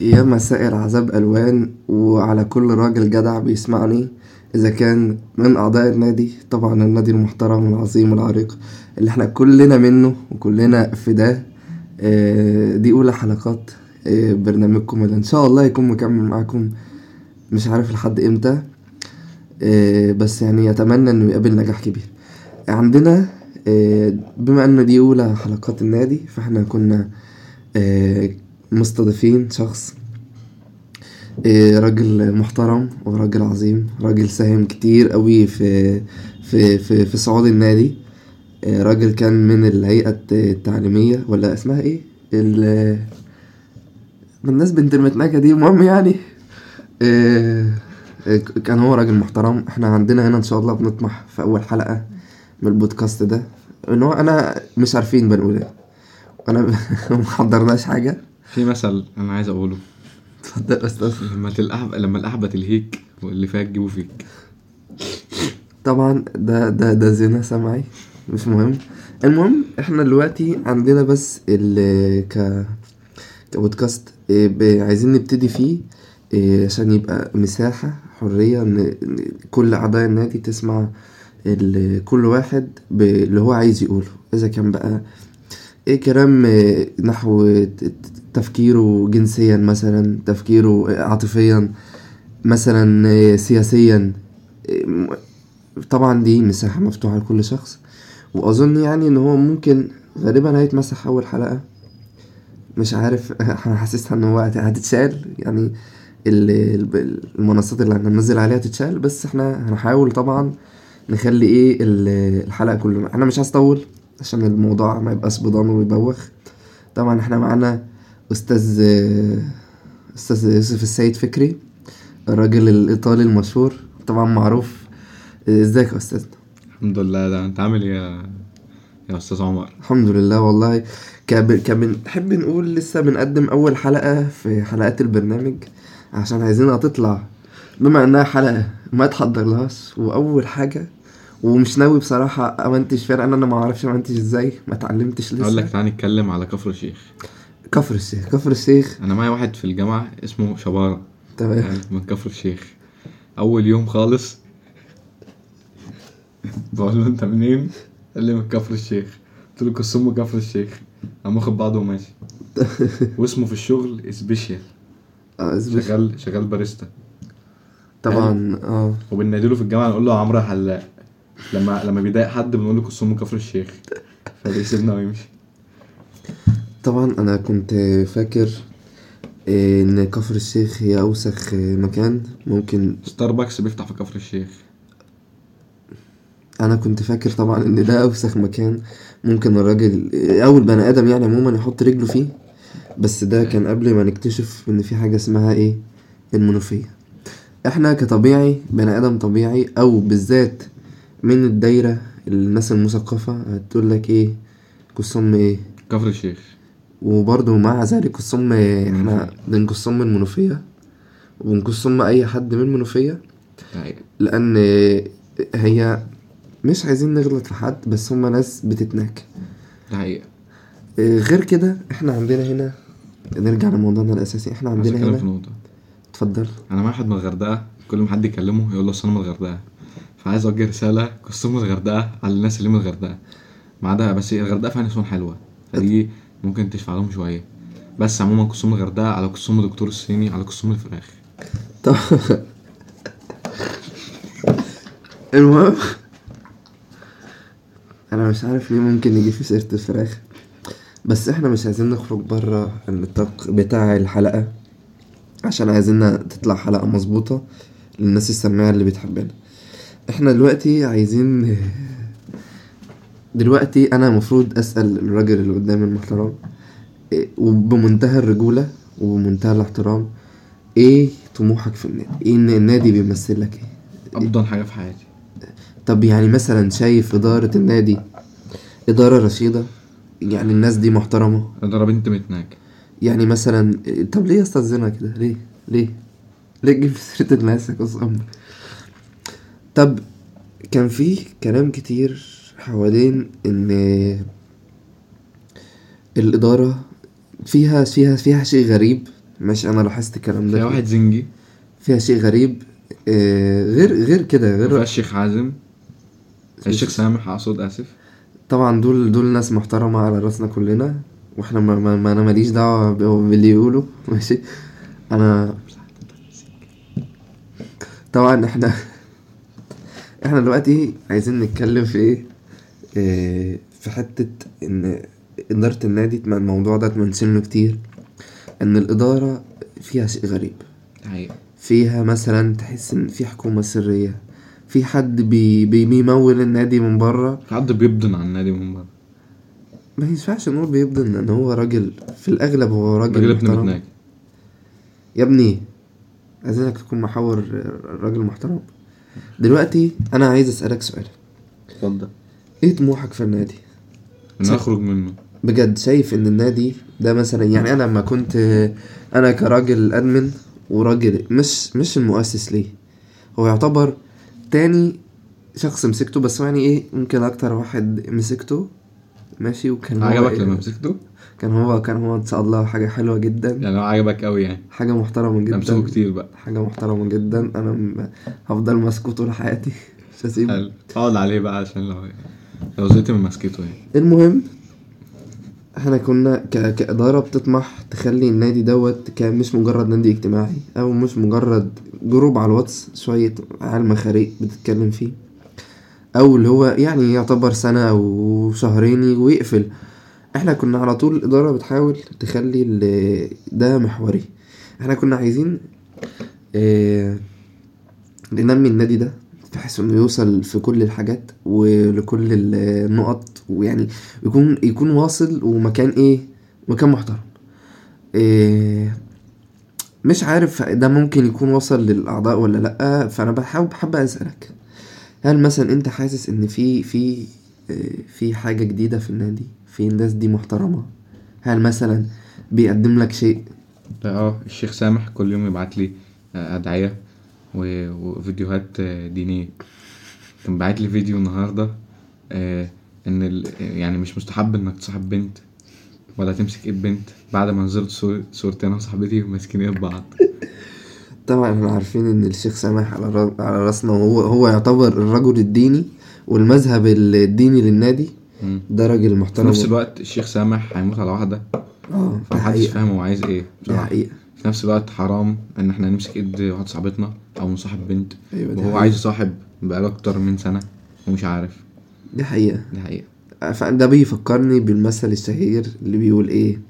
يا مساء العذاب ألوان وعلى كل راجل جدع بيسمعني. إذا كان من أعضاء النادي طبعا النادي المحترم العظيم العريق اللي إحنا كلنا منه وكلنا فداه. آه، دي أولى حلقات آه، برنامجكم اللي إن شاء الله يكون مكمل معاكم مش عارف لحد إمتى. آه، بس يعني أتمنى إنه يقابل نجاح كبير. عندنا بما إن دي أولى حلقات النادي فإحنا كنا مستضيفين شخص آه، راجل محترم وراجل عظيم راجل ساهم كتير قوي في في في, في صعود النادي. آه، راجل كان من الهيئة التعليمية ولا اسمها إيه؟ ال الناس بنت المتناكة دي المهم يعني آه، كان هو راجل محترم. إحنا عندنا هنا إن شاء الله بنطمح في أول حلقة من البودكاست ده. إن هو أنا مش عارفين بنقول إيه. أنا محضرناش حاجة. في مثل أنا عايز أقوله. اتفضل يا أستاذ لما تلقح لما القحبه تلهيك واللي فيها تجيبه فيك. طبعا ده ده ده زنا سمعي مش مهم. المهم إحنا دلوقتي عندنا بس ال ك كبودكاست. إيه، عايزين نبتدي فيه إيه، عشان يبقى مساحة حرية إن كل أعضاء النادي تسمع كل واحد اللي هو عايز يقوله. إذا كان بقى إيه كلام إيه، نحو تفكيره جنسيا مثلا تفكيره عاطفيا مثلا سياسيا. طبعا دي مساحة مفتوحة لكل شخص. وأظن يعني إن هو ممكن غالبا هيتمسح أول حلقة. مش عارف أنا حاسسها إن هو هت- هتتشال. يعني ال- ال- المنصات اللي هننزل عليها تتشال. بس إحنا هنحاول طبعا نخلي إيه ال- الحلقة كلها. أنا مش عايز أطول عشان الموضوع ما يبقاش بضان ويبوخ. طبعا إحنا معانا أستاذ أستاذ يوسف السيد فكري الراجل الإيطالي المشهور طبعا معروف. إزيك يا أستاذ؟ الحمد لله. ده أنت عامل إيه يا يا أستاذ عمر؟ الحمد لله والله. كب- كبنحب نقول لسه بنقدم أول حلقة في حلقات البرنامج عشان عايزينها تطلع. بما إنها حلقة ما تحضر لهاش وأول حاجة ومش ناوي بصراحة امنتج فيها لأن أنا ما أعرفش امنتج إزاي ما اتعلمتش لسه. أقول لك تعالى نتكلم على كفر الشيخ. كفر الشيخ. كفر الشيخ. أنا معايا واحد في الجامعة اسمه شباره تمام. يعني من كفر الشيخ. أول يوم خالص بقول له أنت منين؟ قال لي من كفر الشيخ. قلت له قسم كفر الشيخ. قام واخد بعضه وماشي. واسمه في الشغل special آه، إزبش. شغال شغال باريستا. طبعا آه. وبنناديله في الجامعة نقول له عمرو حلاق لما لما بيضايق حد بنقول له قسم كفر الشيخ. فبيسيبنا ويمشي. طبعا أنا كنت فاكر إن كفر الشيخ هي أوسخ مكان. ممكن ستاربكس بيفتح في كفر الشيخ. أنا كنت فاكر طبعا إن ده أوسخ مكان ممكن الراجل أول بني آدم يعني عموما يحط رجله فيه. بس ده كان قبل ما نكتشف إن في حاجة اسمها إيه؟ المنوفية. إحنا كطبيعي بني آدم طبيعي أو بالذات من الدايرة الناس المثقفة هتقول لك إيه؟ قسم إيه؟ كفر الشيخ. وبرضه مع ذلك قسم إحنا بنقسم من منوفيه وبنقسم أي حد من منوفيه يعني لأن هي مش عايزين نغلط في حد بس هما ناس بتتناك حقيقة. غير كده إحنا عندنا هنا نرجع لموضوعنا الأساسي إحنا عندنا هنا اتفضل. أنا مع واحد من الغردقة كل ما حد يكلمه يقول له اصل أنا من الغردقة. فعايز أوجه رسالة قسم الغردقة على الناس اللي من الغردقة. ما عدا بس الغردقة فيها نسوان حلوة. فدي ممكن تشفع لهم شوية. بس عموما قسم الغردقة على قسم دكتور الصيني على قسم الفراخ. طب المهم أنا مش عارف ليه ممكن نيجي في سيرة الفراخ. بس إحنا مش عايزين نخرج بره النطاق بتاع الحلقة عشان عايزينها تطلع حلقة مظبوطة للناس السماعة اللي بتحبنا. إحنا دلوقتي عايزين دلوقتي أنا المفروض أسأل الراجل اللي قدامي المحترم إيه، وبمنتهى الرجولة وبمنتهى الاحترام إيه طموحك في النادي إيه النادي بيمثل لك إيه؟ أفضل حاجة في حياتي. طب يعني مثلا شايف إدارة النادي إدارة رشيدة؟ يعني الناس دي محترمة؟ أنا بنت متناك. يعني مثلا طب ليه استاذنها كده ليه؟ ليه؟ ليه تجيب سيرة الناس يا طب كان في كلام كتير حوالين إن الإدارة فيها فيها فيها شيء غريب. ماشي أنا لاحظت الكلام ده. فيها واحد زنجي. فيها شيء غريب. آه غير غير كده غير الشيخ حازم الشيخ سامح أقصد آسف. طبعا دول دول ناس محترمة على رأسنا كلنا وإحنا ما, ما, ما أنا ماليش دعوة ب- باللي يقولوا ماشي. أنا طبعا إحنا إحنا دلوقتي عايزين نتكلم في إيه؟ في حتة إن إدارة النادي الموضوع ده ات mention له كتير إن الإدارة فيها شيء غريب. حقيقة فيها مثلا تحس إن في حكومة سرية في حد بي بي بيمول النادي من بره. حد بيبدن على النادي من بره. ما ينفعش نقول بيبدن لأن هو راجل في الأغلب هو راجل راجل ابن محترم. يا ابني عايزينك تكون محاور راجل محترم. دلوقتي أنا عايز أسألك سؤال. اتفضل. إيه طموحك في النادي؟ إن أخرج منه. بجد شايف إن النادي ده مثلا يعني أنا لما كنت أنا كراجل ادمن وراجل مش مش المؤسس ليه. هو يعتبر تاني شخص مسكته بس يعني إيه ممكن أكتر واحد مسكته. ماشي وكان عجبك إيه؟ لما مسكته؟ كان هو كان هو إن شاء الله حاجة حلوة جدا. يعني هو عجبك قوي يعني. حاجة محترمة جدا. أمسكه كتير بقى. حاجة محترمة جدا. أنا م- هفضل ماسكه طول حياتي. مش هسيبه. اقعد عليه بقى عشان لو لو زهقت من مسكته يعني. المهم إحنا كنا ك... كإدارة بتطمح تخلي النادي دوت كان مش مجرد نادي اجتماعي أو مش مجرد جروب على الواتس شوية عيال مخاريق بتتكلم فيه. أو اللي هو يعني يعتبر سنة أو شهرين ويقفل. إحنا كنا على طول الإدارة بتحاول تخلي ده محوري. إحنا كنا عايزين آه ننمي النادي ده. بحيث إنه يوصل في كل الحاجات ولكل ال- النقط ويعني يكون يكون واصل ومكان إيه؟ مكان محترم. إيه مش عارف ده ممكن يكون وصل للأعضاء ولا لأ فأنا بحاول بحب أسألك. هل مثلا أنت حاسس إن في في في حاجة جديدة في النادي؟ في الناس دي محترمة؟ هل مثلا بيقدم لك شيء؟ آه الشيخ سامح كل يوم يبعت لي آه، أدعية. و- وفيديوهات آه، دينية. كان باعت لي فيديو النهاردة آه، إن ال... يعني مش مستحب إنك تصاحب بنت ولا تمسك إيد بنت. بعد ما نزلت صور... صورتي أنا وصاحبتي ماسكين ايد بعض. طبعا إحنا عارفين إن الشيخ سامح على را- على رأسنا وهو هو يعتبر الرجل الديني والمذهب الديني للنادي. ده راجل في محترم. نفس الوقت الشيخ سامح هيموت على واحدة. آه فمحدش فاهم هو عايز إيه دي بصراحة. حقيقة. في نفس الوقت حرام إن إحنا نمسك إيد واحد صاحبتنا أو نصاحب بنت أيوه دي وهو حقيقة. عايز يصاحب بقاله أكتر من سنة ومش عارف. دي حقيقة. دي حقيقة. فده بيفكرني بالمثل الشهير اللي بيقول إيه؟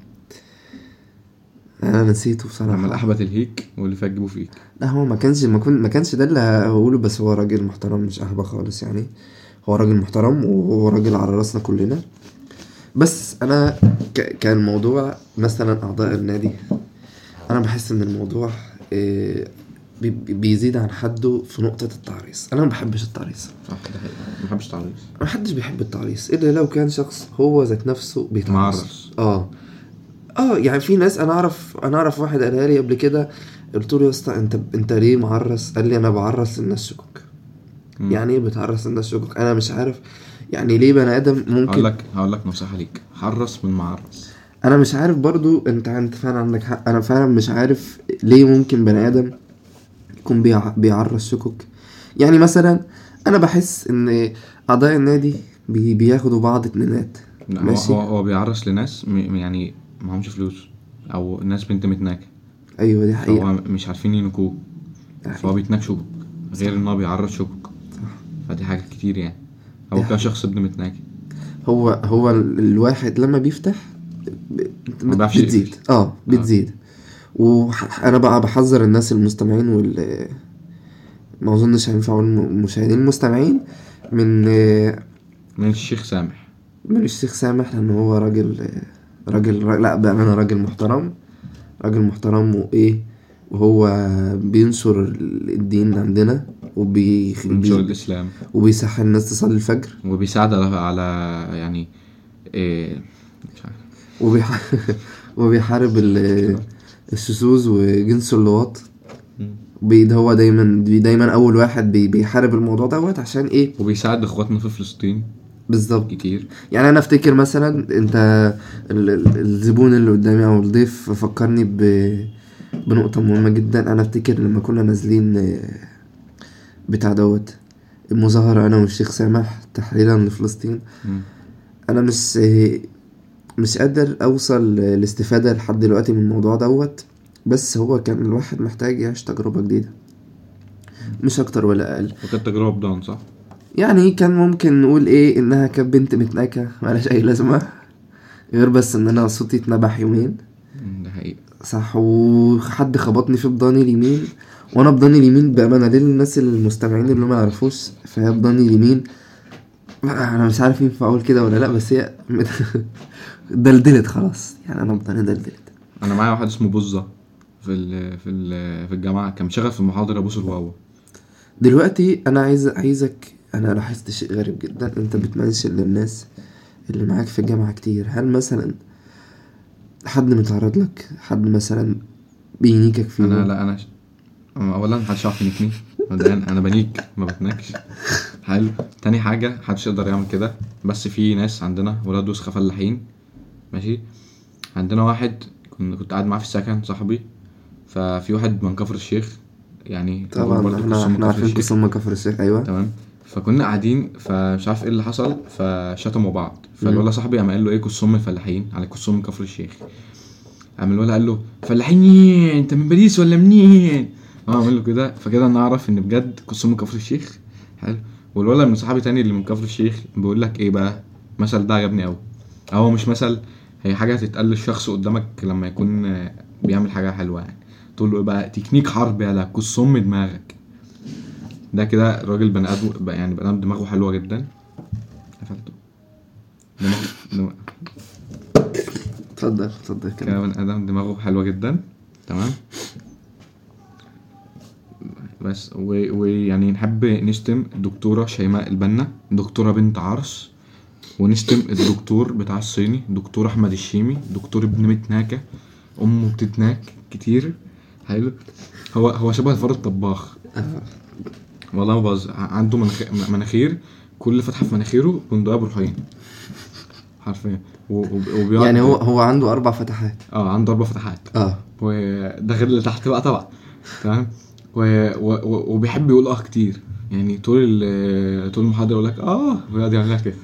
أنا نسيته لما بصراحة الاحبة الهيك واللي فات جيبه فيك. لا هو ما كانش ما, كن ما كانش ده اللي هقوله بس هو راجل محترم مش أهبة خالص يعني. هو راجل محترم وهو راجل على رأسنا كلنا. بس أنا ك... كان الموضوع مثلا أعضاء النادي. أنا بحس إن الموضوع إيه بي- بيزيد عن حده في نقطة التعريس. أنا ما بحبش التعريس. صح ده حقيقة. ما بحبش تعريس ما حدش بيحب التعريس إلا لو كان شخص هو ذات نفسه بيتعرس. آه. آه يعني في ناس أنا أعرف أنا أعرف واحد قالها لي قبل كده قلت له يا اسطى أنت أنت ليه معرس؟ قال لي أنا بعرس للناس شكوك. يعني إيه بتعرس للناس شكوك؟ أنا مش عارف يعني ليه بني هقول ممكن لك هقول لك نصيحة ليك. حرص من معرس. أنا مش عارف برضو أنت أنت فعلا عندك حق. أنا فعلا مش عارف ليه ممكن بني آدم يكون بيع... بيعرس شكوك يعني مثلا أنا بحس إن أعضاء النادي بي... بياخدوا بعض اتنينات. هو ماشي؟ هو, هو بيعرس لناس م- يعني معهمش فلوس. أو ناس بنت متناكة. أيوه دي حقيقة. فهو مش عارفين ينكوه. فهو بيتناك شكوك غير إن هو بيعرس شكوك فدي حاجات كتير يعني. دي هو كان حقيقة. شخص ابن متناكة هو هو ال- الواحد لما بيفتح بتزيد. آه بتزيد. وأنا بقى بحذر الناس المستمعين وال ما أظنش هينفعوا المشاهدين المستمعين من من الشيخ سامح. من الشيخ سامح لأن هو راجل راجل را- لا بأمانة راجل محترم. راجل محترم وإيه وهو بينشر الدين عندنا وبي بينشر بي- الإسلام. وبيصحي الناس تصلي الفجر. وبيساعد على, على يعني إيه مش عارف. وبيح... وبيحارب ال- الشذوذ وجنس اللواط. ده هو دايما دايما أول واحد بي بيحارب الموضوع دوت عشان إيه؟ وبيساعد إخواتنا في فلسطين. بالظبط. كتير. يعني أنا أفتكر مثلا أنت ال- ال- الزبون اللي قدامي أو الضيف فكرني ب بنقطة مهمة جدا. أنا أفتكر لما كنا نازلين آه، بتاع دوت المظاهرة أنا والشيخ سامح تحريرا لفلسطين. أنا مش مش قادر أوصل لاستفادة لحد دلوقتي من الموضوع دوت بس هو كان الواحد محتاج يعيش تجربة جديدة. مش أكتر ولا أقل. وكانت تجربة بدان صح؟ يعني كان ممكن نقول إيه إنها كانت بنت متناكة ملهاش أي لازمة غير بس إن أنا صوتي اتنبح يومين. ده حقيقي. صح وحد خبطني في بضاني اليمين وأنا بضاني اليمين بأمانة للناس المستمعين اللي ما يعرفوش فهي بضاني اليمين. أنا مش عارف ينفع أقول كده ولا لأ بس هي دلدلت خلاص. يعني أنا بضاني دلدلت. أنا معايا واحد اسمه بوزة في ال في ال في الجامعة كان شغال في المحاضره بوس الواوا دلوقتي أنا عايز عايزك أنا لاحظت شيء غريب جدا. أنت بتمنشن للناس اللي معاك في الجامعة كتير. هل مثلا حد متعرض لك؟ حد مثلا بينيكك فيه أنا لا أنا ش... اولا محدش يعرف مبدئيا أنا بنيك ما بتنكش حلو. تاني حاجة محدش يقدر يعمل كده. بس في ناس عندنا ولاد وسخة فلاحين. ماشي؟ عندنا واحد كنت كنت قاعد معاه في السكن صاحبي. ففي واحد من كفر الشيخ يعني طبعا إحنا إحنا عارفين الشيخ. قسم كفر الشيخ أيوه. تمام. فكنا قاعدين فمش عارف إيه اللي حصل فشتموا بعض. فالولا صاحبي قام قال له إيه كسوم الفلاحين على كسوم كفر الشيخ. قام الولا قال له فلاحين أنت من باريس ولا منين؟ آه عمل له كده. فكده نعرف إن بجد كسوم كفر الشيخ. حلو. والولا من صحابي تاني اللي من كفر الشيخ بيقول لك إيه بقى؟ مثل ده عجبني قوي هو مش مثل هي حاجة هتتقال للشخص قدامك لما يكون آه، بيعمل حاجة حلوة يعني. تقول له بقى تكنيك حرب يالا كسوم دماغك. ده كده راجل بني آدم يعني بني آدم دماغه حلوة جدا. قفلته. دماغه دماغ- اتفضل اتفضل كده بني آدم دماغه حلوة جدا. تمام. بس ويعني نحب نشتم الدكتوره شيماء البنا دكتورة بنت عرس. ونشتم الدكتور بتاع الصيني دكتور أحمد الشيمي دكتور ابن متناكة أمه بتتناك كتير. حلو. هو هو شبه الفار الطباخ. والله ما باظ عنده مناخ... مناخير. كل فتحة في مناخيره بندقية بروحين حرفيا. و- وب- وبيقعد يعني هو هو عنده أربع فتحات. آه عنده أربع فتحات. آه. وده غير اللي تحت بقى طبعا. تمام؟ و... و... و... وبيحب يقول آه كتير. يعني طول ال... طول المحاضرة يقول لك آه ويقعد يعمل لك كده.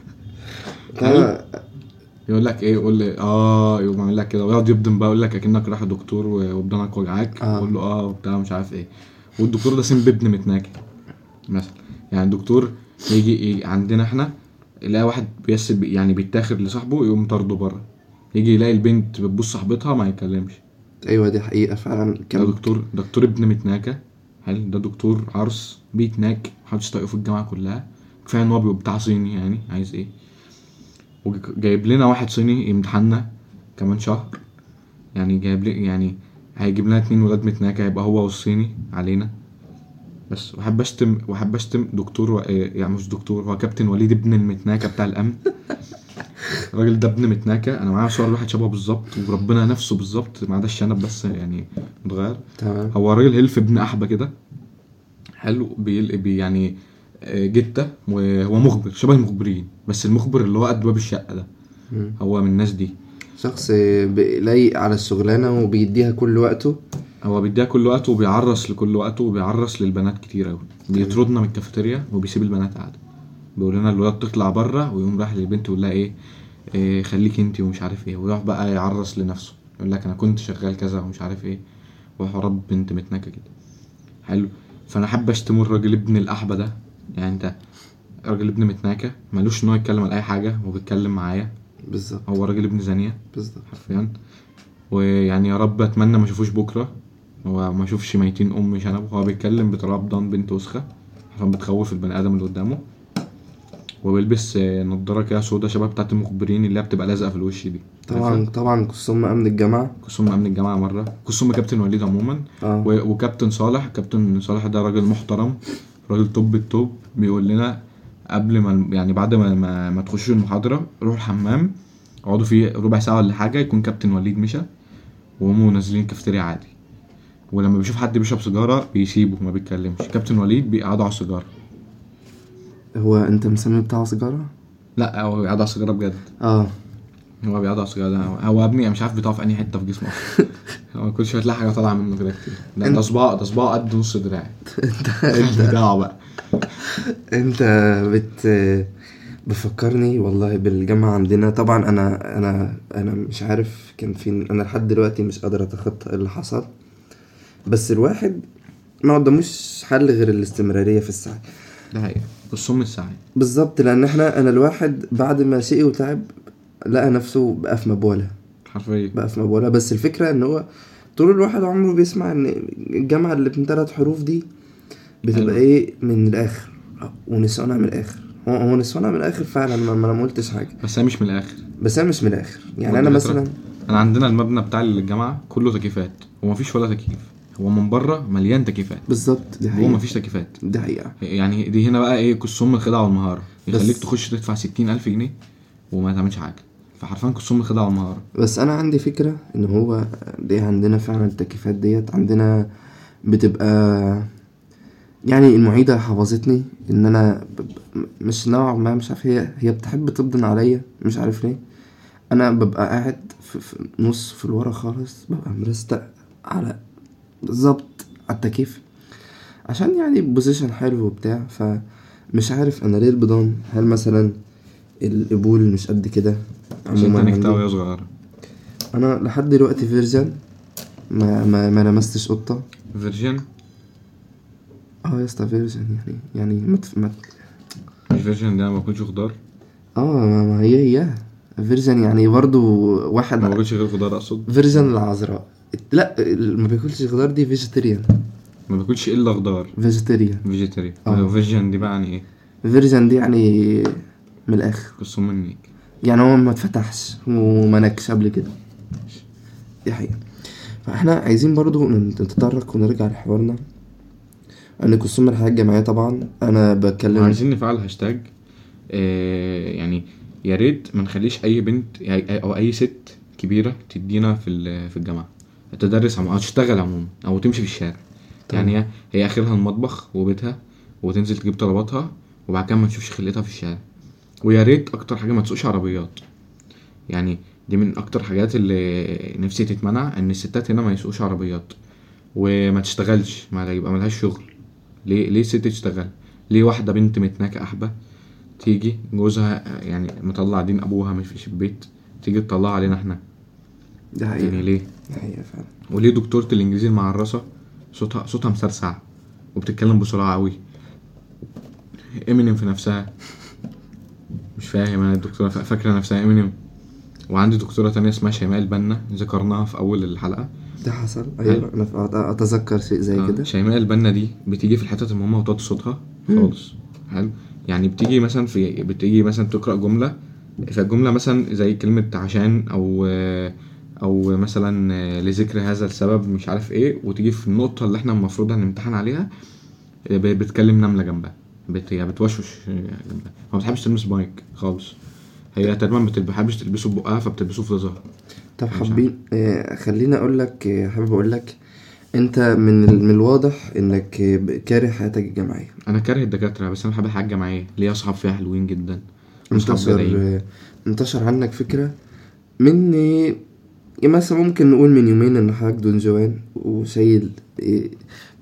يقول لك إيه؟ يقول لي آه يقوم عامل لك كده. ويقعد يبدن بقى يقول لك أكنك رايح لدكتور وبدنك وجعاك آه. يقول له آه وبتاع مش عارف إيه. والدكتور ده سن ابن متناكي مثلا. يعني الدكتور يجي, يجي عندنا إحنا يلاقي واحد بيس يعني بيتاخر لصاحبه يقوم طارده بره. يجي يلاقي البنت بتبص صاحبتها ما يتكلمش أيوه دي حقيقة فعلا. ده كم دكتور دكتور ابن متناكة. حلو. ده دكتور عرس بيتناك محدش طايقه في الجامعة كلها. كفاية إن هو بيبقى بتاع صيني يعني عايز إيه؟ وجايب لنا واحد صيني يمتحنا كمان شهر. يعني جايب لي يعني هيجيب لنا اتنين ولاد متناكة هيبقى هو والصيني علينا. بس وحب اشتم وحب أشتم دكتور و... يعني مش دكتور هو كابتن وليد ابن المتناكة بتاع الأمن. الراجل ده ابن متناكة. أنا معايا صور واحد شبهه بالظبط وربنا نفسه بالظبط. ما عداش الشنب بس يعني متغير. تمام. هو راجل هيلف ابن أحبة كده. حلو بي يعني جتة وهو مخبر شبه المخبرين بس المخبر اللي هو قد باب الشقة ده. هو من الناس دي. شخص لايق على الشغلانة وبيديها كل وقته؟ هو بيديها كل وقته وبيعرس لكل وقته وبيعرس للبنات كتير أوي. بيطردنا من الكافيتيريا وبيسيب البنات قاعدة. بيقول لنا الولاد تطلع بره ويقوم رايح للبنت يقول لها إيه, إيه خليك أنتي ومش عارف إيه. ويروح بقى يعرس لنفسه. يقول لك أنا كنت شغال كذا ومش عارف إيه. وحوارات بنت متنكة كده. حلو. فأنا حابب اشتم الراجل ابن الأحبة ده. يعني انت راجل ابن متناكة ملوش إن هو يتكلم على أي حاجة وبيتكلم معايا. بالظبط. هو راجل ابن زانية. بالظبط. حرفيا. ويعني يا رب أتمنى ما أشوفوش بكرة. هو ما أشوفش ميتين أم شنب. هو بيتكلم بطريقه بضان بنت وسخه عشان بتخوف البني آدم اللي قدامه. وبيلبس آه، نضارة كده سودا شبه بتاعت المخبرين اللي هي بتبقى لازقة في الوش دي. طبعا طبعا قسم أمن الجامعة كسوم أمن الجامعة مرة. كسوم كابتن وليد عموما. و- وكابتن صالح. كابتن صالح ده راجل محترم. راجل توب التوب بيقول لنا قبل ما يعني بعد ما ما, ما تخشوا المحاضرة روحوا الحمام اقعدوا فيه ربع ساعة ولا حاجة يكون كابتن وليد مشى وهم نازلين كافتيريا عادي. ولما بيشوف حد بيشرب سيجارة بيسيبه ما بيتكلمش. كابتن وليد بيقعدوا على السيجارة. هو انت مسمي بتاعه سيجارة؟ لا هو بيقعدوا على السيجارة بجد. آه. هو بيقعد كده هو يا ابني مش عارف بيطلع في أنهي حتة في جسمه أصلا. هو كل شوية تلاقي حاجة طالعة منه كده. كتير ده ده صباع ده صباع قد نص دراعي. انت بتاعه بقى. أنت بت بفكرني والله بالجامعة عندنا. طبعا أنا أنا أنا مش عارف كان فين أنا لحد دلوقتي مش قادر أتخطى اللي حصل. بس الواحد ما قداموش حل غير الاستمرارية في السعي. ده حقيقي الصم السعي بالظبط لأن إحنا أنا الواحد بعد ما شقي وتعب لقى نفسه بقى في مبولة حرفيا. بقى في مبولة بس الفكرة إن هو طول الواحد عمره بيسمع إن الجامعة اللي من ثلاث حروف دي بتبقى أيوة. إيه؟ من الآخر. ونسوانها من الآخر. هو هو نسوانها من الآخر فعلا. ما أنا ما قلتش حاجة. بس هي مش من الآخر. بس أنا مش من الآخر. يعني أنا مثلا أنا عندنا المبنى بتاع الجامعة كله تكييفات. هو مفيش ولا تكييف. هو من بره مليان تكييفات. بالظبط. دي حقيقة. مفيش تكييفات. دي حقيقة. يعني دي هنا بقى إيه؟ كسوم الخدعة والمهارة. يخليك تخش تدفع ستين ألف جنيه وما تعملش حاجة. فحرفيا كسوم الخدعه والمهاره بس أنا عندي فكرة إن هو دي عندنا فعلا التكييفات ديت. عندنا بتبقى يعني المعيدة حفظتني إن أنا مش نوعا ما مش عارف هي هي بتحب تبدن عليا مش عارف ليه. أنا ببقى قاعد في, في نص في الورا خالص ببقى مرستق على بالظبط على التكييف. عشان يعني position حلو وبتاع فمش عارف أنا ليه البيضان هل مثلا القبول مش قد كده؟ عشان. وهي أنا لحد دلوقتي virgin ما ما ما لمستش قطة. virgin؟ آه يا اسطى virgin يعني يعني ما. ما... مش virgin ده ما باكلش خضار آه ما ما هي هي. virgin يعني برضو ما واحد باكلش غير خضار أقصد؟ virgin العذراء. لا ما بياكلش خضار دي vegetarian ما باكلش إلا خضار. vegetarian vegetarian آه. virgin دي بقى يعني إيه؟ virgin دي يعني من الآخر. كسوم منك. يعني هو ما اتفتحش وما نكش قبل كده. دي حقيقة. فاحنا عايزين برضو نتطرق ونرجع لحوارنا. ان كسوم الحياة الجامعية طبعا. أنا بتكلم عايزين نفعل هاشتاج. آه يعني يا ريت ما نخليش أي بنت أو أي ست كبيرة تدينا في في الجامعة. تدرس أو تشتغل عموما أو تمشي في الشارع. طبعا. يعني هي- هي آخرها المطبخ وبيتها وتنزل تجيب طلباتها وبعد كده ما تشوفش خلقتها في الشارع. ويا ريت أكتر حاجة ما تسوقش عربيات. يعني دي من أكتر حاجات اللي نفسي تتمنع إن الستات هنا ما يسوقوش عربيات. وما تشتغلش ما يبقى ملهاش شغل. ليه ليه الست تشتغل؟ ليه واحدة بنت متناكة أحبة تيجي جوزها يعني مطلع دين أبوها مش في البيت تيجي تطلعها علينا إحنا؟ يعني حقيقة. ليه؟ دي حقيقة فعلا. وليه دكتورة الإنجليزي المعرسة صوتها صوتها مسرسع وبتتكلم بسرعة قوي امينيم في نفسها. مش فاهم أنا الدكتورة فا- فاكرة نفسها امينيم وعندي دكتورة تانية اسمها شيماء البنا ذكرناها في أول الحلقة. ده حصل؟ أيوه أنا أتذكر شيء زي آه، كده. شيماء البنا دي بتيجي في الحتت المهمة وتوطي صوتها خالص. حلو يعني بتيجي مثلا في بتيجي مثلا تقرأ جملة فالجملة مثلا زي كلمة عشان أو أو مثلا لذكر هذا السبب مش عارف إيه وتيجي في النقطة اللي إحنا المفروض هنمتحن عليها بتكلم نملة جنبها. بت... هي بتوشوش. ما بتحبش تلمس مايك خالص. هي تقريبا ما بتحبش تلبسه ببقها فبتلبسه في ظهرها طب حابين آه، خليني أقول لك آه، حابب أقول لك أنت من من الواضح إنك كاره حياتك الجامعيه أنا كاره الدكاترة بس أنا بحب الحياة الجامعيه ليا اصحاب فيها حلوين جدا؟ انتشر آه، انتشر عنك فكرة من مثلا ممكن نقول من يومين إن حضرتك دون جوان آه،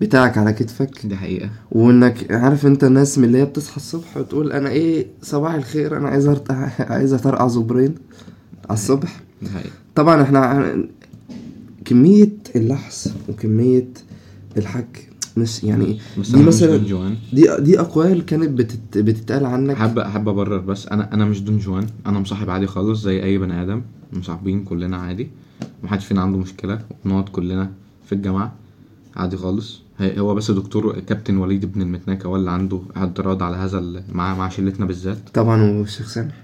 بتاعك على كتفك. دي حقيقة. وإنك عارف أنت الناس من اللي هي بتصحى الصبح وتقول أنا إيه صباح الخير أنا عايز عايز اترقع زبرين على الصبح. دي حقيقة. طبعا إحنا كمية اللحس وكمية الحك مش يعني بس دي أنا مش مثلا دون دي دي أقوال كانت بتت بتتقال عنك. حابب حابب أبرر بس أنا أنا مش دون جوان. أنا مصاحب عادي خالص زي أي بني آدم. مصاحبين كلنا عادي. محدش فينا عنده مشكلة. بنقعد كلنا في الجامعة عادي خالص. هو بس دكتور كابتن وليد ابن المتناكه هو اللي عنده اعتراض على هذا مع مع شلتنا بالذات. طبعا والشيخ سامح.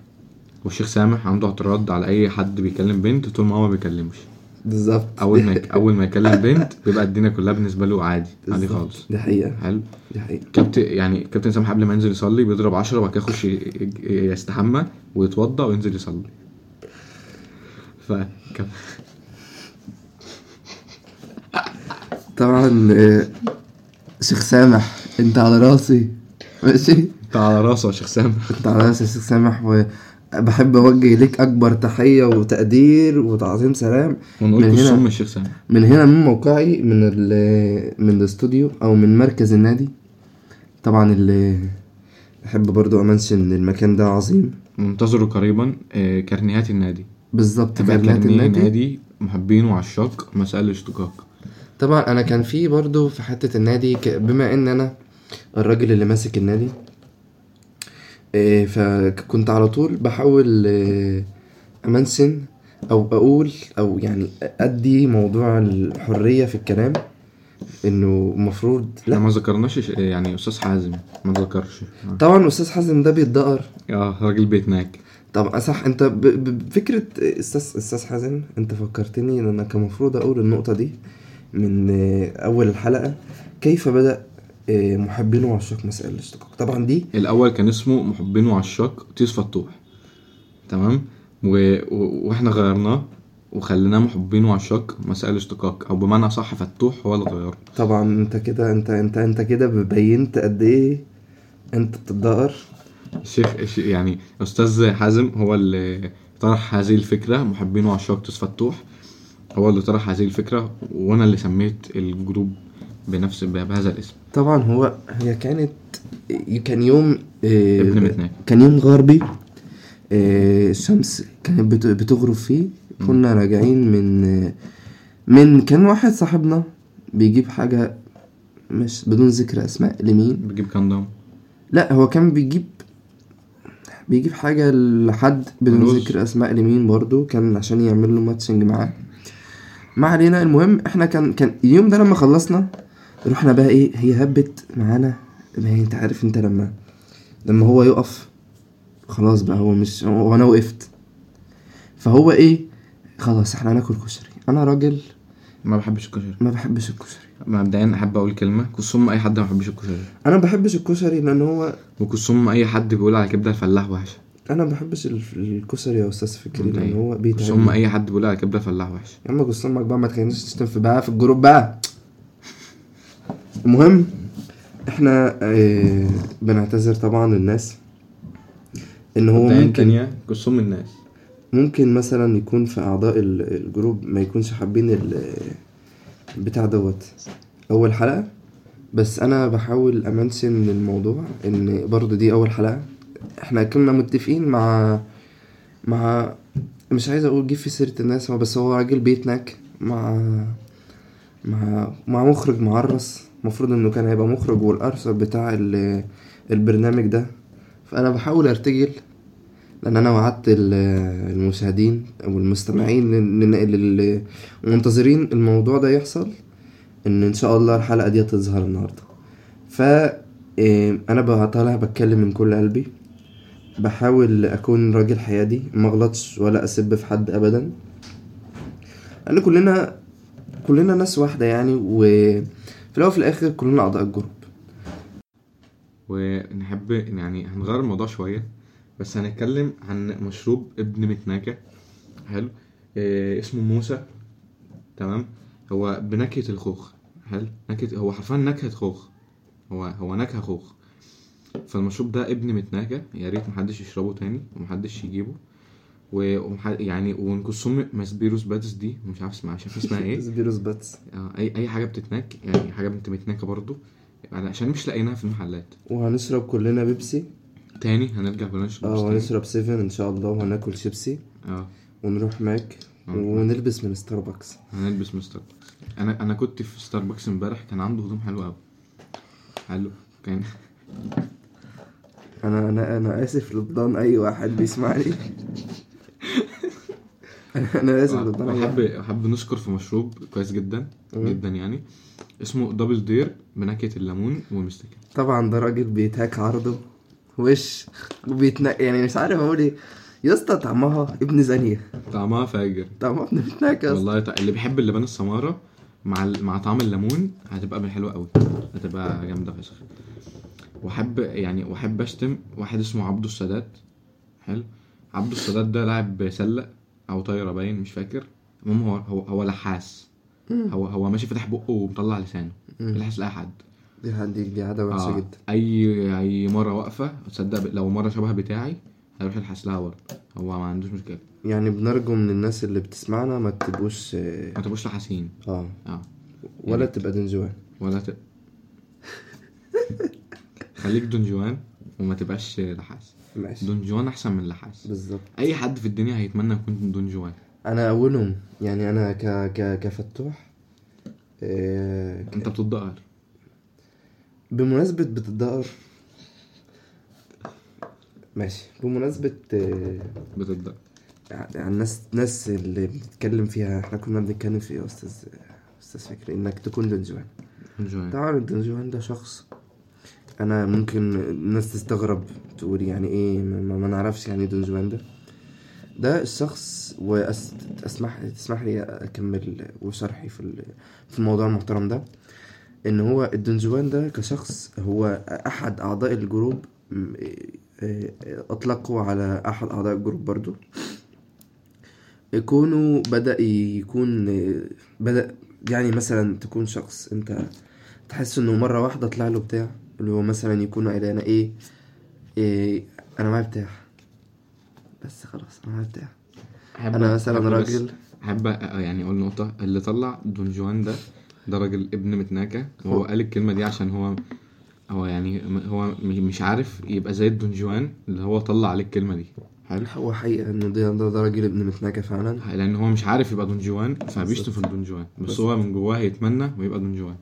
والشيخ سامح عنده اعتراض على أي حد بيكلم بنت طول ما هو ما بيكلمش بالظبط. أول ما أول ما يكلم بنت بيبقى الدنيا كلها بالنسبة له عادي عادي. خالص. دي حقيقة. حلو. دي حقيقة. كابتن يعني كابتن سامح قبل ما ينزل يصلي بيضرب عشرة وبعد كده يخش يستحمى ويتوضى وينزل يصلي. ف طبعا آه، شيخ سامح انت على راسي. ماشي؟ انت على راسه يا شيخ سامح. انت على راسي يا شيخ سامح بحب أوجه ليك أكبر تحية وتقدير وتعظيم سلام. ونقول من هنا- كلثوم الشيخ سامي من هنا من موقعي من من الاستوديو أو من مركز النادي. طبعا اللي أحب برضو أمنشن المكان ده عظيم. منتظروا قريبا آه، كارنيهات النادي. بالظبط كارنيه النادي. نادي محبين وعشاق مسائل الاشتقاق طبعا أنا كان في برضو في حتة النادي بما إن أنا الراجل اللي ماسك النادي إيه، فكنت على طول بحاول إيه، أمنسن أو أقول أو يعني أدي موضوع الحرية في الكلام إنه المفروض لا. ما ذكرناش ش- يعني أستاذ حازم ما ذكرش. طبعا أستاذ حازم ده بيتدقر. آه راجل بيتناك. طب صح أنت بفكره أستاذ أستاذ حازم أنت فكرتني إن أنا كان المفروض أقول النقطة دي. من آه، أول الحلقة كيف بدأ آه، محبين وعشاق مسائل الاشتقاق طبعا دي الأول كان اسمه محبين وعشاق تيس فتوح. تمام؟ و... و... وإحنا غيرناه وخليناه محبين وعشاق مسائل اشتقاق أو بمعنى صح فتوح هو اللي غيره. طبعا أنت كده أنت أنت أنت كده بينت قد إيه أنت بتدقر الشيخ الش- يعني أستاذ حازم هو اللي طرح هذه الفكرة محبين وعشاق تيس فتوح. هو اللي طرح هذه الفكرة وأنا اللي سميت الجروب بنفس بهذا الاسم. طبعا هو هي كانت كان يوم آه، ابن متناك. كان يوم غربي آه، الشمس كانت بت- بتغرب فيه. كنا راجعين من آه، من كان واحد صاحبنا بيجيب حاجة مش بدون ذكر أسماء لمين؟ بجيب كاندام لا هو كان بيجيب بيجيب حاجة لحد بدون. ذكر أسماء لمين برضو؟ كان عشان يعمل له matching معاه. ما علينا. المهم إحنا كان كان اليوم ده لما خلصنا رحنا بقى إيه هي هبت معانا. ما هي أنت عارف أنت لما لما هو يقف خلاص بقى هو مش هو أنا وقفت. فهو إيه خلاص إحنا هناكل كشري. أنا راجل ما بحبش الكشري. ما بحبش الكشري. مبدئيا أحب أقول كلمة كسوم أي حد ما بيحبش الكشري. أنا ما بحبش الكشري لأن هو وكسوم أي حد بيقول على كبدة الفلاح وحشة. أنا ما بحبش ال- الكشري يا أستاذ فكري لأن مبدئيا. هو بيتعب أي حد بيقول على كبده الفلاح وحشه يا عم جوز أمك بقى ما تخلينيش تشتم في بقى في الجروب بقى. المهم إحنا آه بنعتذر طبعا للناس. إن هو ممكن تانية الناس. ممكن مثلا يكون في أعضاء ال- الجروب ما يكونش حابين البتاع دوت أول حلقة. بس أنا بحاول أمنشن الموضوع إن برضو دي أول حلقة. إحنا كنا متفقين مع مع مش عايز أقول جيب في سيرة الناس بس هو راجل بيتنك مع مع مع مخرج معرس. المفروض انه كان هيبقى مخرج والأرثر بتاع ال- البرنامج ده. فأنا بحاول أرتجل لأن أنا وعدت ال- المشاهدين أو المستمعين المنتظرين الموضوع ده يحصل إن إن شاء الله الحلقة دي تظهر النهارده. ف أنا طالع بتكلم من كل قلبي. بحاول أكون راجل حيادي ما اغلطش ولا أسب في حد ابدا. لأن كلنا كلنا ناس واحدة يعني وفي الأول وفي الآخر كلنا أعضاء الجروب. ونحب يعني هنغير الموضوع شوية بس هنتكلم عن مشروب ابن متناكة. حلو. إيه اسمه Moussy. تمام؟ هو بنكهة الخوخ. حلو؟ نكهة هو حرفيا نكهة خوخ. هو هو نكهة خوخ. فالمشروب ده ابن متناكة يا ريت محدش يشربه تاني ومحدش يجيبه. و ومح... يعني وكسوم سبيرو سباتس دي مش عارف اسمها مش عارف اسمها إيه. سبيرو سباتس. آه، اي أي حاجة بتتناك يعني حاجة بنت متناكة برضو. يعني عشان مش لاقيناها في المحلات. وهنشرب كلنا بيبسي. تاني؟ هنرجع بلاش آه وهنشرب Seven إن شاء الله وهناكل شيبسي. آه. ونروح Mac. ونلبس من ستاربكس. هنلبس من ستاربكس. أنا أنا كنت في ستاربكس امبارح كان عنده هدوم حلوة قوي حلو. كان أنا أنا أنا آسف لبضان أي واحد بيسمعني. أنا آسف لبضان أي أحب واحد. أحب نشكر في مشروب كويس جدا مم. جدا يعني. اسمه Double Dare بنكهة الليمون والمستكه طبعا ده راجل بيتهاك عرضه. وش؟ وبيتنق يعني مش عارف أقول إيه. يا اسطى طعمها ابن زانية. طعمها فاجر. طعمها ابن اسطى. والله تع- اللي بيحب اللبان السمارة مع ال- مع طعم الليمون هتبقى حلوة قوي هتبقى جامدة فشخ. وأحب يعني وأحب أشتم واحد اسمه عبده السادات. حلو. عبده السادات ده لاعب سلة أو طايرة باين مش فاكر. المهم هو هو هو لحاس. هو هو ماشي فاتح بقه ومطلع لسانه. مم. يلحس لأي حد. دي دي دي عادة وحشة آه. جدا. أي أي مرة واقفة تصدق لو مرة شبه بتاعي هيروح يلحس لها برضه. هو ما عندوش مشكلة. يعني بنرجو من الناس اللي بتسمعنا ما تبقوش آه ما تبقوش لحاسين. آه، آه. ولا تبقى دنجوان ولا ت... خليك دون جوان وما تبقاش لحاس. ماشي. دون جوان أحسن من لحاس. بالظبط. أي حد في الدنيا هيتمنى يكون دون جوان. أنا أولهم. يعني أنا ك ك كفتوح ك- أنت بتدقر بمناسبة بتدقر ماشي. بمناسبة آه، بتدقر يعني الناس الناس اللي بنتكلم فيها إحنا كنا بنتكلم في إيه يا أستاذ أستاذ فكري؟ إنك تكون دنجوان دون جوان. طبعا الدنجوان ده شخص أنا ممكن الناس تستغرب تقول يعني إيه ما, ما نعرفش يعني إيه دنجوان ده. ده الشخص واسمح تسمح لي أكمل وشرحي في في الموضوع المحترم ده. إن هو الدنجوان ده كشخص هو أحد أعضاء الجروب م- آه، أطلقوا على أحد أعضاء الجروب برضو. كونه بدأ يكون بدأ يعني مثلا تكون شخص أنت تحس إنه مرة واحدة طلع له بتاع. اللي هو مثلا يكون أنا إيه, إيه أنا معايا بتاع بس خلاص أنا معايا بتاع أنا مثلا راجل أحب يعني أقول نقطة. اللي طلع دون جوان ده ده راجل ابن متناكة. وهو هو- قال الكلمة دي عشان هو هو يعني هو مش عارف يبقى زي الدون جوان اللي هو طلع عليه الكلمة دي. حلو؟ هو حقيقة إنه ده ده, ده راجل ابن متناكة فعلا. لأن هو مش عارف يبقى دون جوان فبيشتم في الدون جوان. بس بس- هو من جواه يتمنى ويبقى دون جوان.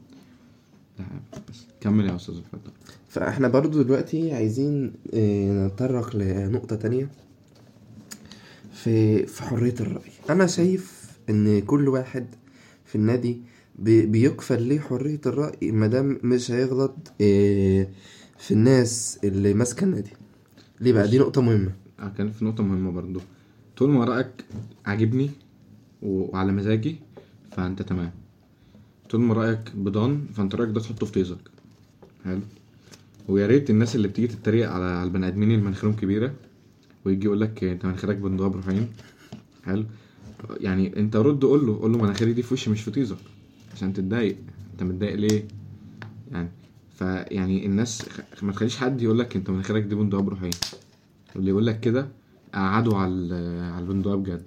بس كمل يا أستاذ اتفضل فإحنا برضو دلوقتي عايزين إيه، نتطرق لنقطة تانية في في حرية الرأي. أنا شايف إن كل واحد في النادي بي- بيكفل ليه حرية الرأي مادام مش هيغلط إيه، في الناس اللي ماسكة النادي. ليه بقى؟ دي نقطة مهمة. كان في نقطة مهمة برضو. طول ما رأيك عاجبني وعلى مزاجي فأنت تمام. طول ما رأيك بضان فأنت رأيك ده تحطه في طيزك. حلو. ويا ريت الناس اللي بتيجي تتريق على البني آدمين اللي مناخيرهم كبيرة ويجي يقول لك أنت مناخيرك بندوب رحيم حلو. يعني أنت رد قول له قول له مناخيري دي في وشي مش في طيزك عشان تتضايق. أنت متضايق ليه؟ يعني فيعني الناس ما تخليش حد يقول لك أنت مناخيرك دي بندوب رحيم واللي يقول لك كده قعدوا على على البندقية بجد.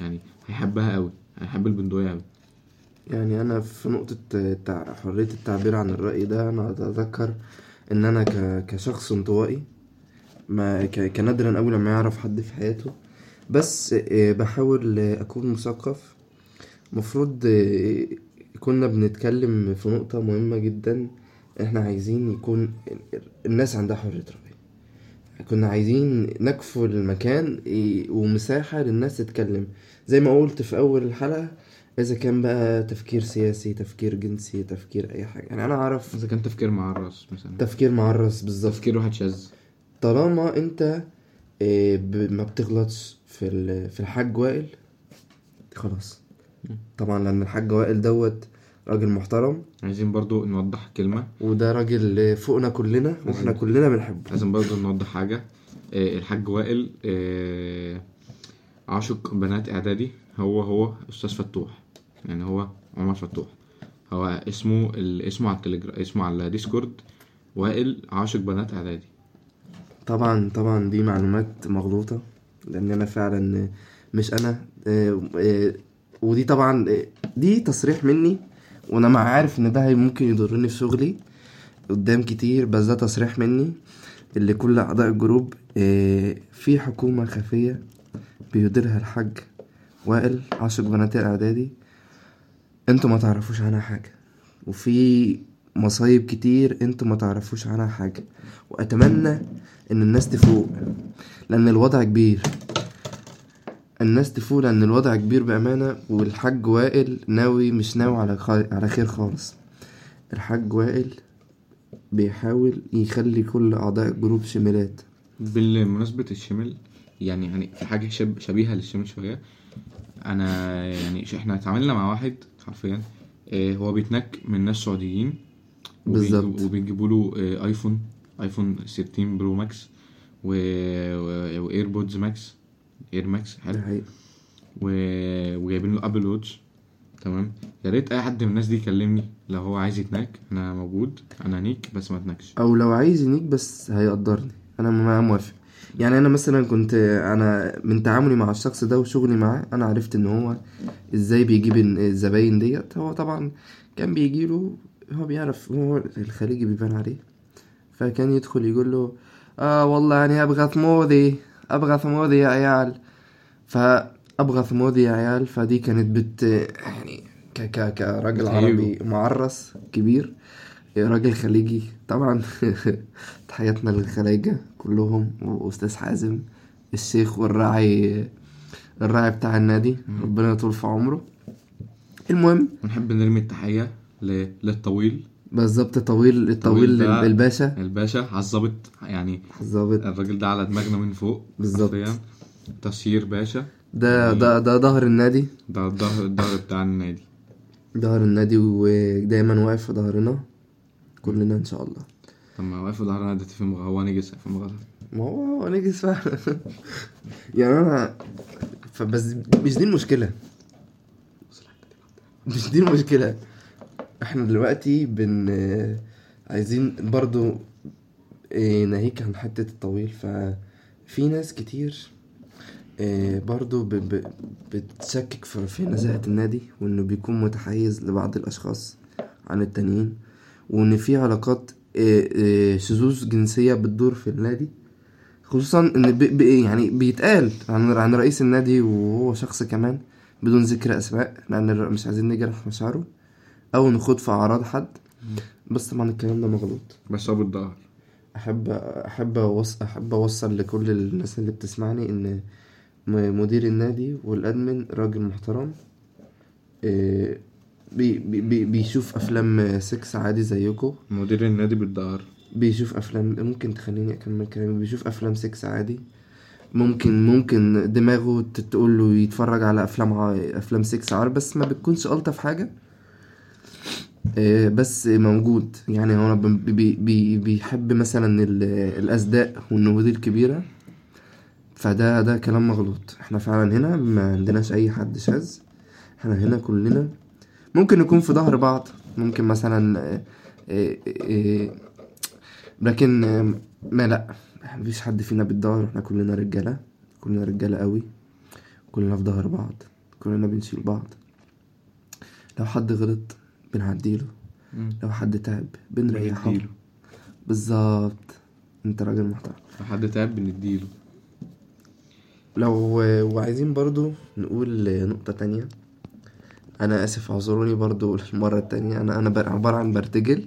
يعني هيحبها قوي هيحب البندقية قوي يعني أنا في نقطة حرية التعبير عن الرأي ده أنا أتذكر إن أنا ك- كشخص انطوائي ما كنادرا أوي لما يعرف حد في حياته. بس آه، بحاول أكون مثقف. مفروض آه، كنا بنتكلم في نقطة مهمة جدا. إحنا عايزين يكون الناس عندها حرية رأي. كنا عايزين نكفل المكان ومساحة للناس تتكلم. زي ما قلت في أول الحلقة إذا كان بقى تفكير سياسي تفكير جنسي تفكير أي حاجة. يعني أنا أعرف إذا كان تفكير مع الرأس مثلا. تفكير معرس بالظبط. تفكير واحد شاذ. طالما أنت إيه، ب- ما بتغلطش في في الحاج وائل خلاص. طبعا لأن الحاج وائل دوت راجل محترم. عايزين برضو نوضح كلمة. وده راجل فوقنا كلنا وإحنا كلنا بنحبه. لازم برضو نوضح حاجة. آه، الحاج وائل آه، عاشق بنات إعدادي. هو هو أستاذ فتوح. يعني هو عمر فتوح. هو اسمه اسمه على التليجرام اسمه على Discord وائل عاشق بنات إعدادي. طبعا طبعا دي معلومات مغلوطة لأن أنا فعلا مش أنا. آه، آه، ودي طبعا آه، دي تصريح مني وأنا مع عارف إن ده ممكن يضرني في شغلي قدام كتير بس ده تصريح مني اللي كل أعضاء ال group في حكومة خفية بيديرها الحاج وائل عاشق بنات الإعدادي أنتوا ما تعرفوش عنها حاجة. وفي مصايب كتير أنتوا ما تعرفوش عنها حاجة. وأتمنى إن الناس تفوق لأن الوضع كبير. الناس تفوق لأن الوضع كبير بأمانة والحاج وائل ناوي مش ناوي على خير على خير خالص. الحاج وائل بيحاول يخلي كل أعضاء الجروب شمالات. بالمناسبة الشمال يعني يعني في حاجة شب شبيهة للشمال شوية. أنا يعني إحنا اتعاملنا مع واحد حرفيا. آه، هو بيتنك من ناس سعوديين بالظبط. وبيجيبوا- له آه، iPhone iPhone 16 Pro Max و... و AirPods Max Air Max حلو. و... وجايبين له Apple Watch تمام. يا ريت أي حد من الناس دي يكلمني لو هو عايز يتنك. أنا موجود أنا نيك بس ما اتنكش. أو لو عايز ينيك بس هيقدرني. أنا ما موافق. يعني أنا مثلا كنت أنا من تعاملي مع الشخص ده وشغلي معاه أنا عرفت إن هو إزاي بيجيب الزباين ديت. هو طبعا كان بيجيله هو بيعرف هو الخليجي بيبان عليه. فكان يدخل يقول له آه والله يعني أبغى ثموذي أبغى ثموذي يا عيال. فابغى ثموذي يا عيال. فدي كانت بت يعني ك ك كراجل. عربي معرس كبير. راجل خليجي. طبعا تحياتنا للخلايجة كلهم وأستاذ حازم الشيخ والراعي الراعي بتاع النادي. ربنا يطول في عمره. المهم ونحب نرمي التحية ل- للطويل. بالظبط طويل الطويل الباشا. الباشا على الظابط يعني الظابط الراجل ده على دماغنا من فوق بالظبط. تسيير باشا. ده ده ده ظهر النادي. ده الظهر الظهر بتاع النادي. ظهر النادي ودايما واقف في ظهرنا. كلنا إن شاء الله. طب ما واقف في ظهرنا ده تفهم هو نجس فاهم غلط ما هو هو نجس فعلا. يعني أنا فبس مش دي المشكلة. مش دي المشكلة. إحنا دلوقتي بن عايزين برضو إيه، ناهيك عن حتة الطويل. ففي ناس كتير إيه، برضو ب... ب... بتشكك في في نزاهة النادي وإنه بيكون متحيز لبعض الأشخاص عن التانيين. وإن في علاقات إيه، إيه، شذوذ جنسية بتدور في النادي. خصوصا إن ب... ب... يعني بيتقال عن عن رئيس النادي وهو شخص كمان بدون ذكر أسماء لأن مش عايزين نجرح مشاعره أو نخوض في أعراض حد. بس طبعا الكلام ده مغلوط. بس هو بالظهر أحب أحب أوص... أحب أوصل لكل الناس اللي بتسمعني إن مدير النادي وال admin راجل محترم إيه، بي بي بي بيشوف أفلام سكس عادي زيكم مدير النادي بالظهر بيشوف أفلام ممكن تخليني أكمل كلامي. بيشوف أفلام سكس عادي. ممكن ممكن دماغه تقول له يتفرج على أفلام ع... أفلام سكس عار بس ما بتكونش ألطف حاجة. آه، بس موجود. يعني هو بي بي بي بيحب مثلا ال- الأصداء والنهوض الكبيرة. فده ده كلام مغلوط. إحنا فعلا هنا ما عندناش أي حد شاذ. إحنا هنا كلنا ممكن نكون في ظهر بعض. ممكن مثلا آه، آه، آه، لكن ما لا إحنا مفيش حد فينا بالظهر إحنا كلنا رجالة كلنا رجالة قوي. كلنا في ظهر بعض كلنا بنشيل بعض. لو حد غلط بنعديله لو حد تعب بنريحه. بالظبط. أنت راجل محترم. لو حد تعب بنديله لو وعايزين برضو نقول نقطة تانية. أنا آسف اعذروني برضو المرة التانية. أنا بر- عبارة عن برتجل.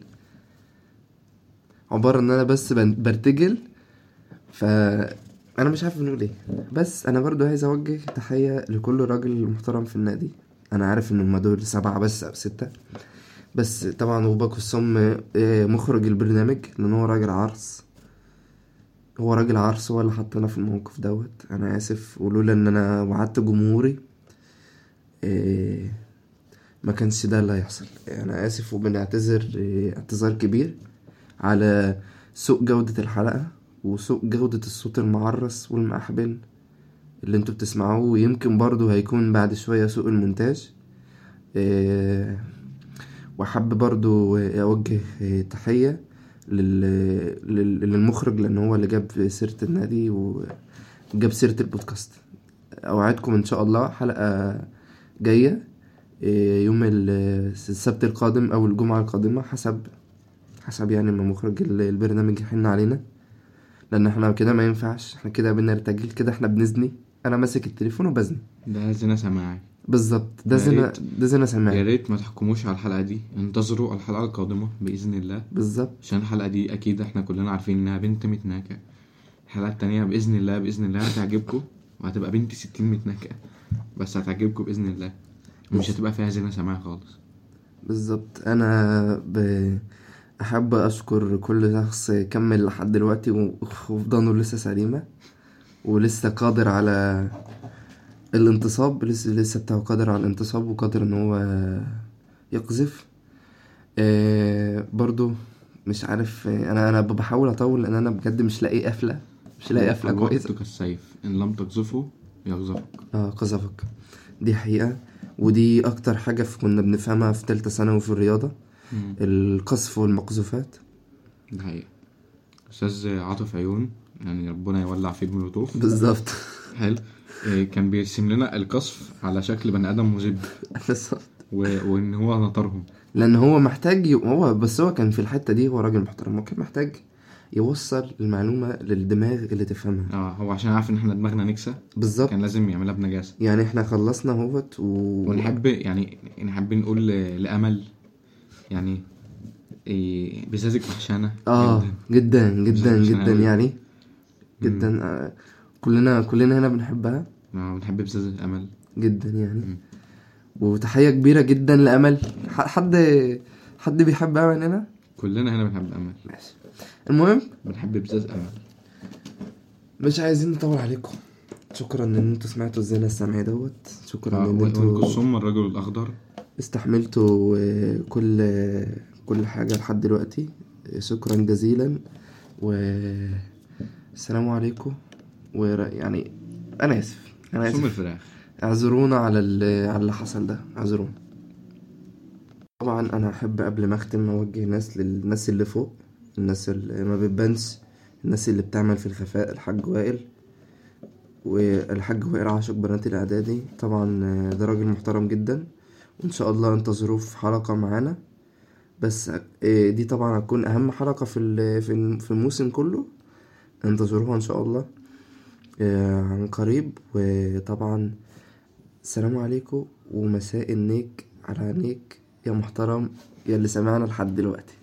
عبارة إن أنا بس برتجل. ف أنا مش عارف بنقول إيه. بس أنا برضو عايز أوجه تحية لكل راجل محترم في النادي. أنا عارف إن هما دول سبعة بس أو ستة. بس طبعا وباكو الصم آه، مخرج البرنامج لأن هو راجل عرس. هو راجل عرس هو اللي حطنا في الموقف دوت. أنا آسف. ولولا إن أنا وعدت جمهوري إيه ما كانش ده اللي هيحصل. أنا آسف وبنعتذر إيه اعتذار كبير على سوء جودة الحلقة وسوء جودة الصوت المعرس والمأحبن اللي أنتوا بتسمعوه ويمكن برضو هيكون بعد شوية سوء المونتاج. إيه وحب برضو أوجه إيه تحية لل... لل... للمخرج لأن هو اللي جاب سيرة النادي وجاب سيرة البودكاست. أوعدكم إن شاء الله حلقة جاية. إيه، يوم ال- السبت القادم أو الجمعة القادمة حسب حسب يعني ما مخرج ال- البرنامج يحن علينا. لأن إحنا كده ما ينفعش إحنا كده بنرتجل كده إحنا بنزني. أنا ماسك التليفون وبزني. ده زنا سماعي. بالظبط ده يا زنا. ده زنا يا سماعي ريت ما تحكموش على الحلقة دي. انتظروا الحلقة القادمة بإذن الله. بالظبط. عشان الحلقة دي أكيد إحنا كلنا عارفين إنها بنت متناكة. الحلقة التانية بإذن الله بإذن الله هتعجبكم. وهتبقى بنت ستين متناكة. بس هتعجبكم بإذن الله. ومش هتبقى فيها زنا سماعي خالص. بالظبط. أنا ب... أحب أشكر كل شخص كمل لحد دلوقتي وفضانه لسه سليمة ولسه قادر على الانتصاب لسه لسه بتاعه قادر على الانتصاب وقادر إن هو يقذف. آه برضو مش عارف أنا أنا بحاول أطول لأن أنا بجد مش لاقي قفلة مش لاقي قفلة كويسة. الوقت كالسيف. إن لم تقذفه يقذفك. آه قذفك. دي حقيقة. ودي أكتر حاجة في كنا بنفهمها في تالتة ثانوي في الرياضة. القذف والمقذوفات. ده حقيقة. أستاذ عاطف عيون يعني ربنا يولع فيه المولوتوف بالظبط. حلو. إيه، كان بيرسم لنا القصف على شكل بني آدم مذب. بالظبط. و- وإن هو نطرهم. لأن هو محتاج. هو بس هو كان في الحتة دي هو راجل محترم. هو كان محتاج يوصل المعلومة للدماغ اللي تفهمها. آه هو عشان عارف إن إحنا دماغنا نكسة بالظبط. كان لازم يعملها بنجاسة. يعني إحنا خلصنا أهوت و... ونحب يعني نحب نقول لأمل يعني إيه بزازك وحشانة. آه جداً. جدا جدا جدا. يعني. جدا آه كلنا كلنا هنا بنحبها. آه، بنحب بزازة أمل. جدا يعني. مم. وتحية كبيرة جدا لأمل. حد حد بيحب أمل هنا؟ كلنا هنا بنحب امل ماشي. المهم؟ بنحب بزاز أمل. مش عايزين نطول عليكم. شكرا إن أنتوا سمعتوا الزنا السمعي دوت. شكرا آه، إن و- أنتوا وانقسم الرجل الأخضر. استحملتوا آه، كل آه، كل حاجة لحد دلوقتي. شكرا جزيلا. والسلام عليكم. ويعني أنا آسف. أنا آسف. الفراخ. اعذرونا على على اللي حصل ده. اعذرونا. طبعا أنا أحب قبل ما أختم أوجه ناس للناس اللي فوق الناس اللي ما بتبانش الناس اللي بتعمل في الخفاء الحاج وائل. والحاج وائل عاشق بنات الإعدادي. طبعا ده راجل محترم جدا. وإن شاء الله انتظروه في حلقة معانا. بس آه، دي طبعا هتكون أهم حلقة في في الم- في الموسم كله. انتظروها إن شاء الله آه، عن قريب. وطبعا السلام عليكم. ومساء النيك على عينيك يا محترم يا اللي سمعنا لحد دلوقتي.